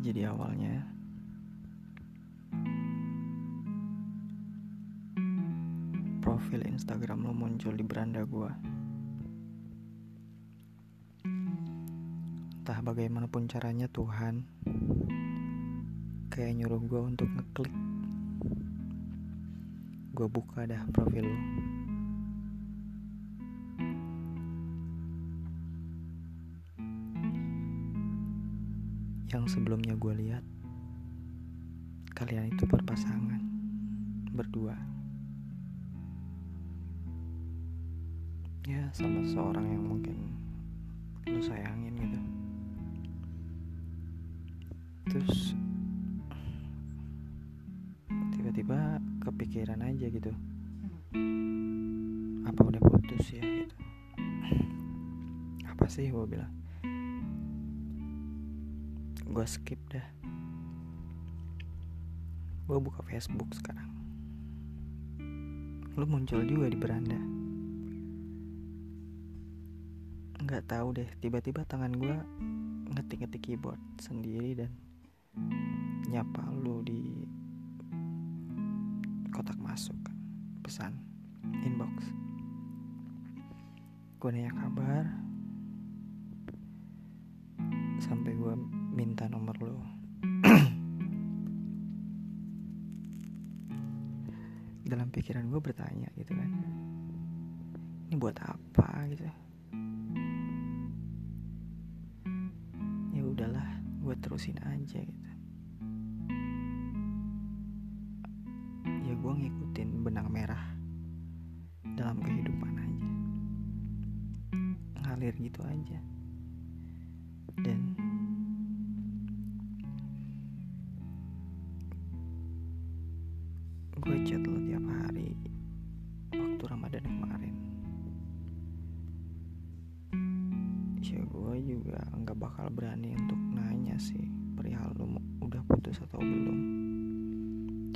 awalnya profil Instagram lo muncul di beranda gua. Entah bagaimanapun caranya Tuhan kayak nyuruh gua untuk ngeklik. Gua buka dah profil lo. Yang sebelumnya gue lihat kalian itu berpasangan berdua. Ya sama seorang yang mungkin lu sayangin gitu. Terus tiba-tiba kepikiran aja gitu. Apa udah putus ya gitu. Apa sih gue bilang? Gue skip dah. Gue buka Facebook sekarang. Lu muncul juga di beranda. Nggak tahu deh tiba-tiba tangan gue ngetik-ngetik keyboard sendiri dan nyapa lu di kotak masuk pesan inbox. Gue nanya kabar. Sampai gue minta nomor lo dalam pikiran gue bertanya gitu kan. Ini buat apa gitu? Ya udahlah gue terusin aja gitu. Ya gue ngikutin benang merah dalam kehidupan aja. Ngalir gitu aja. Dan Ramadan kemarin. Ya gue juga nggak bakal berani untuk nanya sih perihal lo udah putus atau belum.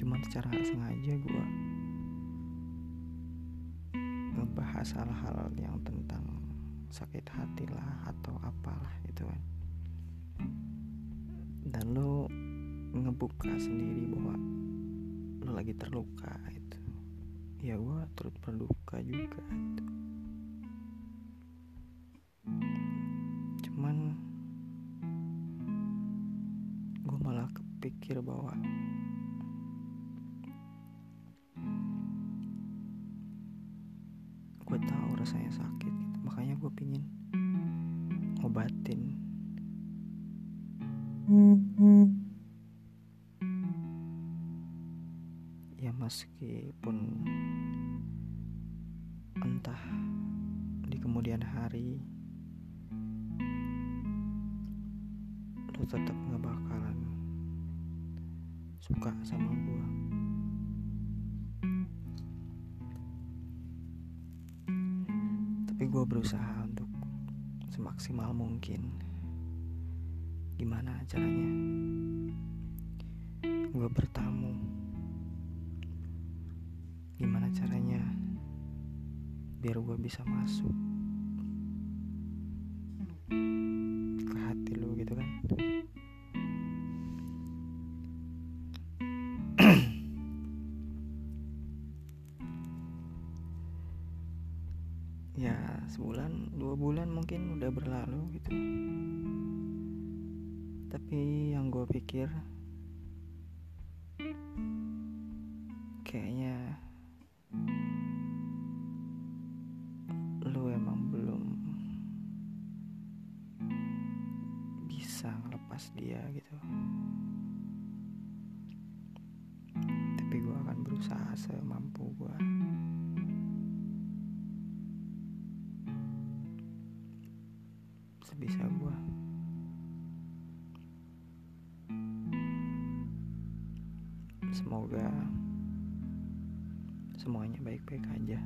Cuman secara sengaja gue ngebahas hal-hal yang tentang sakit hati lah atau apalah gitu kan. Dan lo ngebuka sendiri bahwa lo lagi terluka itu ya gue turut berduka juga. Cuman gue malah kepikir bahwa gue tahu rasanya sakit gitu. Makanya gue pingin ngobatin ya meskipun entah di kemudian hari lo tetap gak bakalan suka sama gue tapi gue berusaha untuk semaksimal mungkin. Gimana caranya? Gue bertamu gimana caranya biar gue bisa masuk ke hati lu gitu kan? Ya sebulan dua bulan mungkin udah berlalu gitu. Tapi yang gue pikir kayaknya dia gitu. Tapi gue akan berusaha semampu gue sebisa gue semoga semuanya baik-baik aja